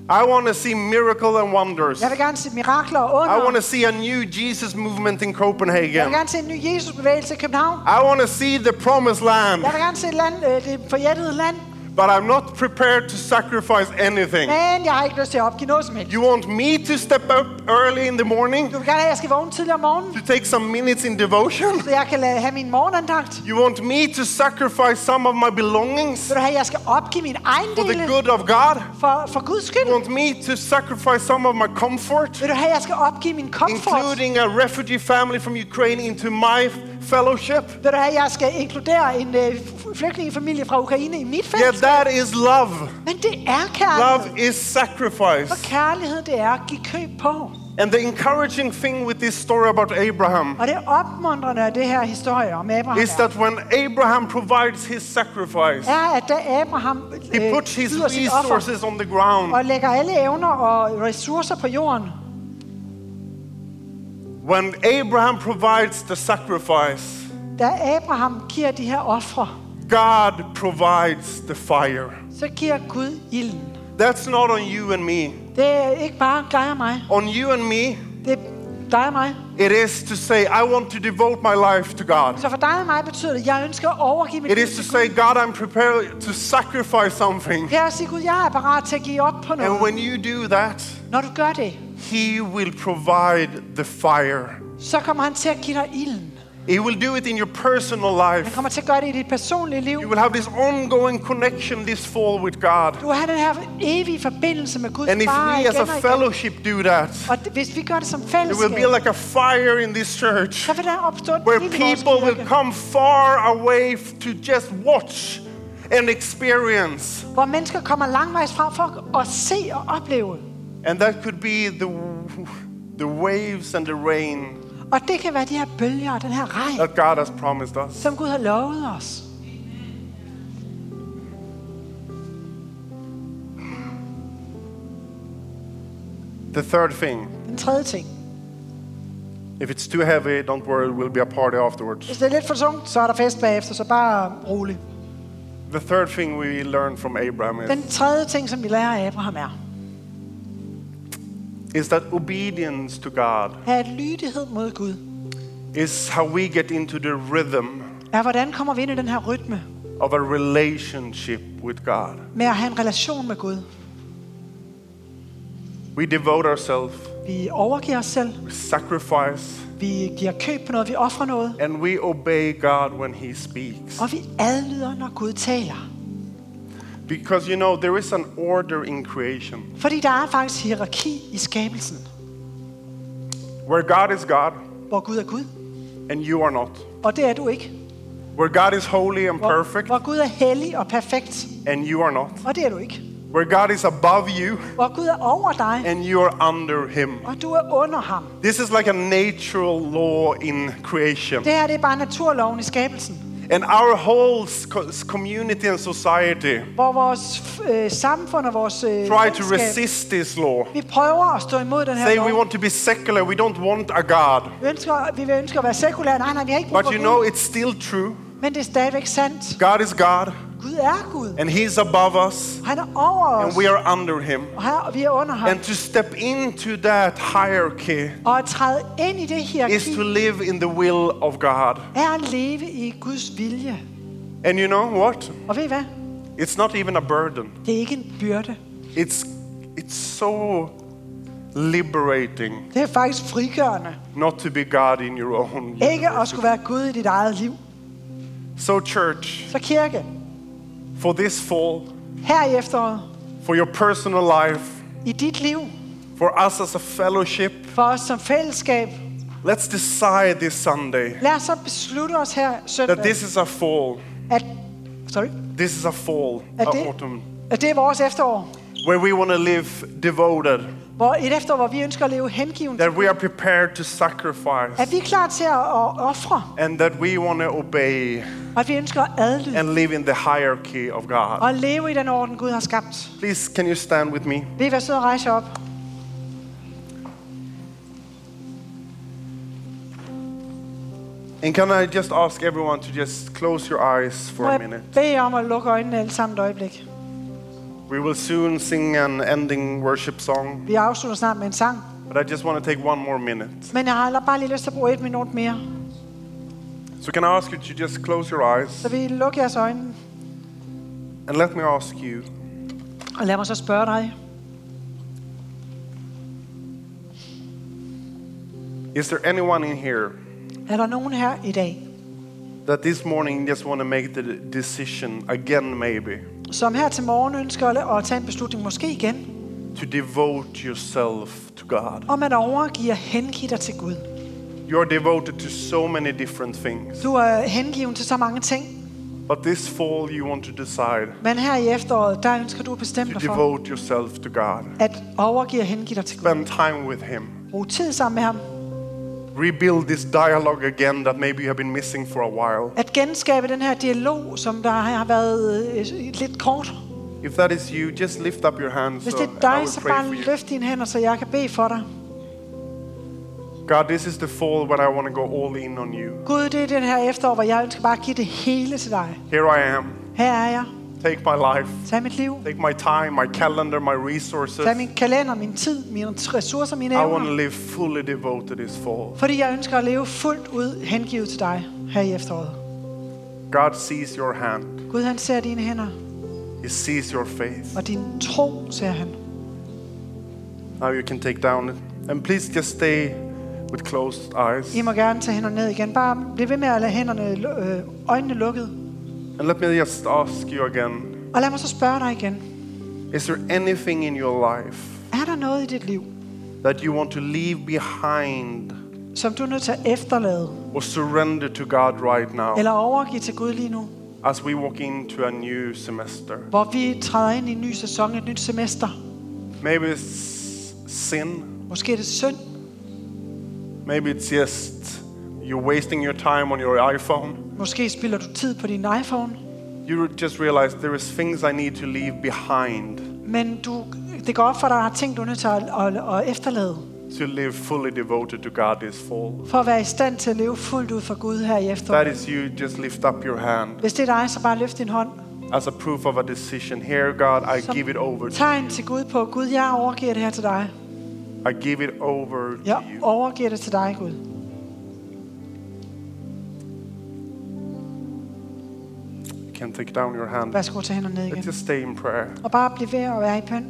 I want to see miracle and wonders. Jeg vil gerne se mirakler og I want to see a new Jesus movement in Jeg Copenhagen. vil gerne se en ny Jesusbevægelse i København. I want to see the promised land. Jeg vil gerne se land, eh, det forjættede land. But I'm not prepared to sacrifice anything. Men jeg har ikke lyst til at opgive noget som helst. You want me to step up early in the morning Du vil gerne have, at jeg skal vågne tidligere om morgenen, to take some minutes in devotion? så jeg kan lade- have min morgenandagt. You want me to sacrifice some of my belongings Vil du have, at jeg skal opgive min egen for the good of God? for, for Guds skyld? You want me to sacrifice some of my comfort, Vil du have, at jeg skal opgive min komfort? including a refugee family from Ukraine, into my fellowship? Vil du have, at jeg skal inkludere en øh, flygtningefamilie fra Ukraine i mit Yeah, fællesskab? That is love. Men det er kærlighed. Love is sacrifice. For kærlighed, det er at give køb på. And the encouraging thing with this story about Abraham Og det opmuntrende af det her historie om Abraham is that when Abraham provides his sacrifice, er, at da Abraham he øh, puts his yder sit offer resources on the ground. og lægger alle evner og ressourcer på jorden, When Abraham provides the sacrifice, da Abraham giver de her ofre, God provides the fire. så giver Gud ilden. That's not on you and me. Det er ikke bare dig og mig. On you and me, Det er dig og mig. it is to say, I want to devote my life to God. Så for dig og mig betyder det, at jeg ønsker at overgive mit It is to say. God, I'm prepared to sacrifice something. Her siger Gud, jeg er parat til at give op på And noget. when you do that, Når du gør det, He will provide the fire. så kommer han til at give dig ilden. He will do it in your personal Han life. kommer til at gøre det i dit personlige liv. You will have this ongoing connection this fall with God. Du har den her evige forbindelse med Guds And if we as a fellowship do that, Og hvis vi gør det som there will be like a fire in this church så vil der opstå where ild i vores people will come far away to just watch and experience. hvor mennesker kommer langvejs fra for at se og opleve. And that could be the, the waves and the rain Og det kan være de her bølger og den her regn, that God has promised us. som Gud har lovet os. The third thing, Den tredje ting. if it's too heavy, don't worry, it will be a party afterwards. Hvis det er lidt for tungt, så er der fest bagefter, så bare rolig. The third thing we learn from Abraham is, Den tredje ting, som vi lærer af Abraham er, is that obedience to God er at lydighed mod Gud. is how we get into the rhythm Er, hvordan kommer vi ind i den her rytme of a relationship with God. med at have en relation med Gud? We devote ourselves, Vi overgiver os selv. we sacrifice, Vi giver køb på noget. Vi offrer noget. and we obey God when He speaks. Og vi adlyder, når Gud taler. Because you know, there is an order in creation Fordi der er faktisk hierarki i skabelsen. where God is God Hvor Gud er Gud, and you are not. og det er du ikke. Where God is holy and Hvor, perfect hvor Gud er hellig og perfekt, and you are not. og det er du ikke. Where God is above you Hvor Gud er over dig, and you are under Him. og du er under ham. This is like a natural law in creation. Det her det er bare naturloven i skabelsen. And our whole community and society Hvor vores øh, samfund og vores øh, try to resist this law. vi prøver at stå imod den her Say lov. we want to be secular, we don't want a God. Vi ønsker, vi vil ønske at være sekulære. Nej, nej, vi har ikke brug But for you Gud. know, it's still true. Men det er stadigvæk sandt. God is God, Gud er Gud. and He's above us, Han er over os, and we are under Him. og, her, vi er under ham. And to step into that hierarchy Og at træde ind i det is hierarki to live in the will of God. er at leve i Guds vilje. And you know what? Og ved I hvad? It's not even a burden. Det er ikke en byrde. It's it's so liberating Det er faktisk frigørende. not to be God in your own. Ikke at skulle være Gud i dit eget liv. So church, Så kirke, for this fall, her i efteråret, for your personal life, i dit liv, for us as a fellowship, for os som fællesskab, let's decide this Sunday lad os så beslutte os her søndag, that this is a fall. at, sorry, This is a fall, at, a det, autumn, at det er vores efterår. where we want to live devoted, Hvor et efterår, hvor vi ønsker at leve hengiven. that we are prepared to sacrifice, At vi er klar til at, ofre, and that we want to obey og at vi ønsker at adlyde and live in the hierarchy of God. og leve i den orden, Gud har skabt. Please, can you stand with me? Vil I være søde og rejse op? And can I just ask everyone to just close your eyes for Må a jeg minute? bede jer om at lukke øjnene alle sammen et øjeblik. We will soon sing an ending worship song, Vi afslutter snart med en sang. but I just want to take one more minute. Men jeg har bare lige lyst til at bruge et minut mere. So, can I ask you to just close your eyes Så vil I lukke jeres øjne. and let me ask you Og lad mig så spørge dig. is there anyone in here Er der nogen her i dag, that this morning just want to make the decision again, maybe, som her til morgen ønsker at- at tage en beslutning, måske igen, to devote yourself to God? om at overgive og hengive dig til Gud. You are devoted to so many different things, Du er hengiven til så mange ting, but this fall you want to decide men her i efteråret, der ønsker du at bestemme dig for devote yourself to God. at overgive og hengive dig til Gud. Spend time with Him. Brug tid sammen med ham. Rebuild this dialogue again that maybe you have been missing for a while. At genskabe den her dialog, som der har været øh, lidt kort. If that is you, just lift up your hands Hvis so det er I dig, så bare løft dine hænder, så jeg kan bede for dig. God, this is the fall when I want to go all in on you. Gud, det er den her efterår, hvor jeg ønsker bare at give det hele til dig. Here I am. Her er jeg. Take my life. Tag mit liv. Take my time, my calendar, my resources. Tag min kalender, min tid, mine ressourcer, mine I want to evner. live fully devoted this fall. Fordi jeg ønsker at leve fuldt ud hengivet til dig her i efteråret. God sees your hand. Gud, han ser dine hænder, He sees your faith. og din tro ser han. Now you can take down it. And please just stay with closed eyes. I må gerne tage hænderne ned igen. Bare bliv ved med at lade hænderne, øh, øjnene lukket. And let me just ask you again Og lad mig så spørge dig igen. Is there anything in your life Er der noget i dit liv, that you want to leave behind som du er nødt til at efterlade, or surrender to God right now eller overgive til Gud lige nu, as we walk into a new semester? hvor vi træder ind i en ny sæson, et nyt semester? Maybe it's sin. Måske er det synd. Maybe it's just you're wasting your time on your iPhone. Måske spilder du tid på din iPhone. You just realize there is things I need to leave behind Men du, det går op for dig, at der er ting, du er nødt til at, at, at efterlade. to live fully devoted to God this fall. For at være i stand til at leve fuldt ud for Gud her i That efteråret. is you, just lift up your hand Hvis det er dig, så bare løft din hånd. as a proof of a decision. Here, God, I Som give it over to tegn til Gud på, Gud, jeg overgiver det her til dig. I give it over to Jeg you. overgiver det til dig, Gud. Can take down your hand. Værsgo, tage hænderne ned igen. just stay in prayer. Og bare bliv ved at være i bøn.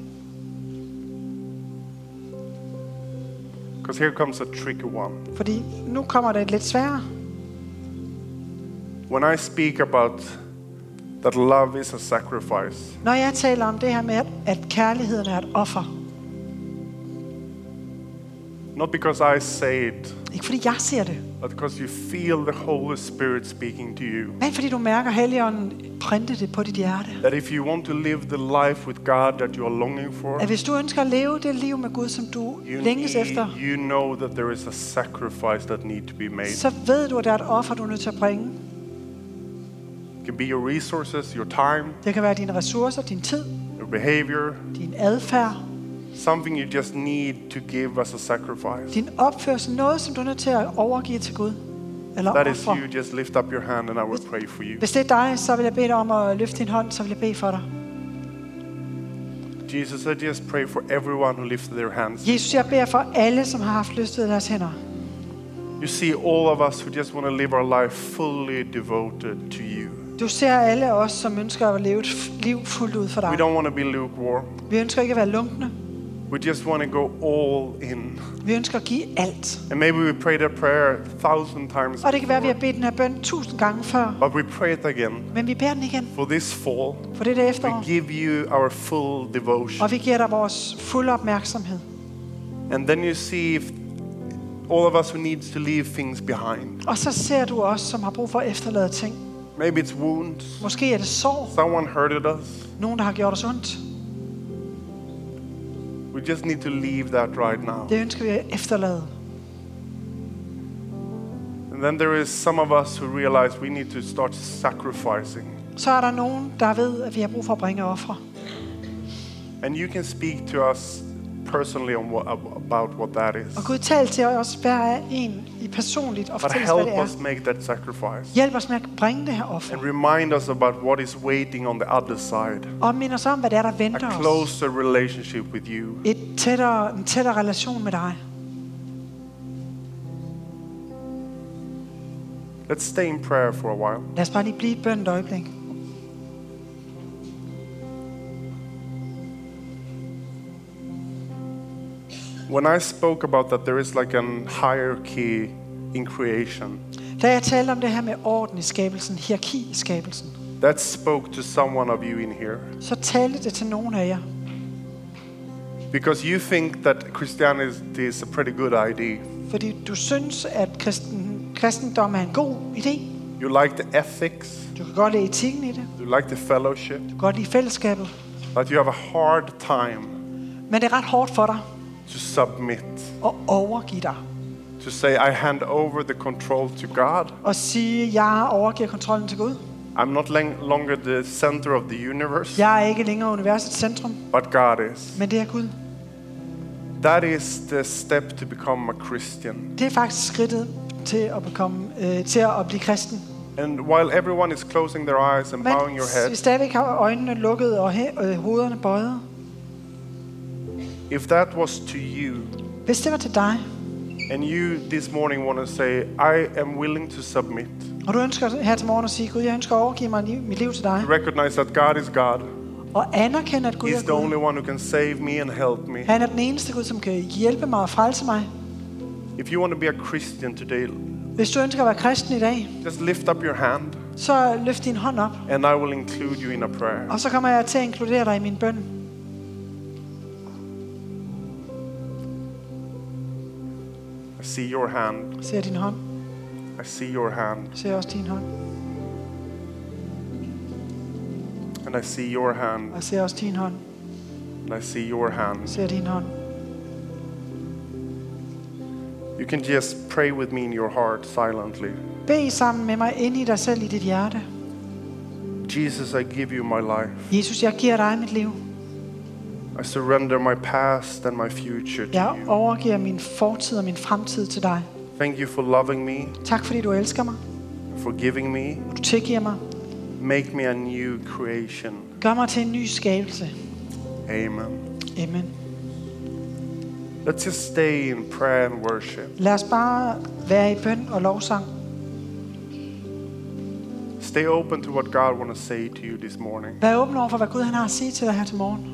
Because here comes a tricky one. Fordi nu kommer det lidt sværere. When I speak about that love is a sacrifice, Når jeg taler om det her med, at- kærligheden er et offer. not because I say it, Ikke fordi jeg ser det, but because you feel the Holy Spirit speaking to you. men fordi du mærker Helligånden printe det på dit hjerte. That if you want to live the life with God that you are longing for, At hvis du ønsker at leve det liv med Gud, som du you, længes efter, need, you know that there is a sacrifice that need to be made. så ved du, at der er et offer, du er nødt til at bringe. It can be your resources, your time, Det kan være dine ressourcer, din tid, your behavior, din adfærd, something you just need to give as a sacrifice. din opførsel, noget, som du er nødt til at overgive til Gud. Eller That is ofre. you. Just lift up your hand and I will pray for you. Hvis det er dig, så vil jeg bede dig om at løfte din hånd, så vil jeg bede for dig. Jesus, I just pray for everyone who lifted their hands. Jesus, jeg beder for alle, som har haft løftet deres hænder. You see all of us who just want to live our life fully devoted to you. Du ser alle os, som ønsker at leve et liv fuldt ud for We dig. don't want to be lukewarm. Vi ønsker ikke at være lunkne. We just want to go all in. Vi ønsker at give alt. And maybe we prayed that prayer a thousand times Og det kan være, vi har bedt den her bøn tusind gange før. but we pray it again. Men vi beder den igen For this fall, for det der we efterår. give you our full devotion. Og vi giver dig vores fulde opmærksomhed. And then you see if all of us who needs to leave things behind. Og så ser du os, som har brug for at efterlade ting. Maybe it's wounds. Måske er det sår. Someone hurted us. Nogen, der har gjort os ondt. We just need to leave that right now. Det ønsker vi at efterlade. And then there is some of us who realize we need to start sacrificing. Så er der nogen, der ved, at vi har brug for at bringe ofre. And you can speak to us personally on what, about what that is. Og Gud tal til os en i personligt og But fortæl os, hvad help det us er. make that sacrifice. Hjælp os med at bringe det her offer. And remind us about what is waiting on the other side. Og mind os om, hvad det er, der A venter os. closer relationship with you. Et tættere, en tættere relation med dig. Let's stay in prayer for a while. Lad os bare lige blive i bøn et øjeblik. When I spoke about that, there is like a hierarchy in creation. Da jeg talte om det her med orden i skabelsen, hierarki i skabelsen, That spoke to someone of you in here. så talte det til nogen af jer. Because you think that Christianity is a pretty good idea. Fordi du synes, at kristen, kristendom er en god idé. You like the ethics, Du kan godt lide etikken i det. you like the fellowship, Du kan godt lide fællesskabet. but you have a hard time Men det er ret hårdt for dig to submit, at overgive dig. to say, I hand over the control to God. Og sige, jeg overgiver kontrollen til Gud. I'm not longer the center of the universe, Jeg er ikke længere universets centrum, but God is. men det er Gud. That is the step to become a Christian. Det er faktisk skridtet til at, bekomme, øh, til at blive kristen. And while everyone is closing their eyes and Men bowing your head, stadigvæk har øjnene lukket og he- øh, hovederne bøjet. If that was to you, Hvis det var til dig, and you this morning want to say, I am willing to submit, og du ønsker her til morgen at sige, Gud, jeg ønsker at overgive mig liv- mit liv til dig, to recognize that God is God, og anerkende, at Gud He's er the Gud. only one who can save me and help me. Han er den eneste Gud, som kan hjælpe mig og frelse mig. If you want to be a Christian today, Hvis du ønsker at være kristen i dag, just lift up your hand så løft din hånd op, and I will include you in a prayer. og så kommer jeg til at inkludere dig i min bøn. See your hand. Ser din hånd, I see your hand. ser også din hånd, And I see your hand. og ser også din hånd, And I see your hand. ser din hånd. You can just pray with me in your heart silently. Bed sammen med mig ind i dig selv i dit hjerte. Jesus, I give you my life. Jesus, jeg giver dig mit liv. I surrender my past and my future to Jeg you. overgiver min fortid og min fremtid til dig. Thank you for loving me, Tak fordi du elsker mig. forgiving me. Du tilgiver mig. Make me a new creation. Gør mig til en ny skabelse. Amen. Amen. Let's just stay in prayer and worship. Lad os bare være i bøn og lovsang. Stay open to what God wants to say to you this morning. Vær åben over for, hvad Gud han har at sige til dig her til morgen.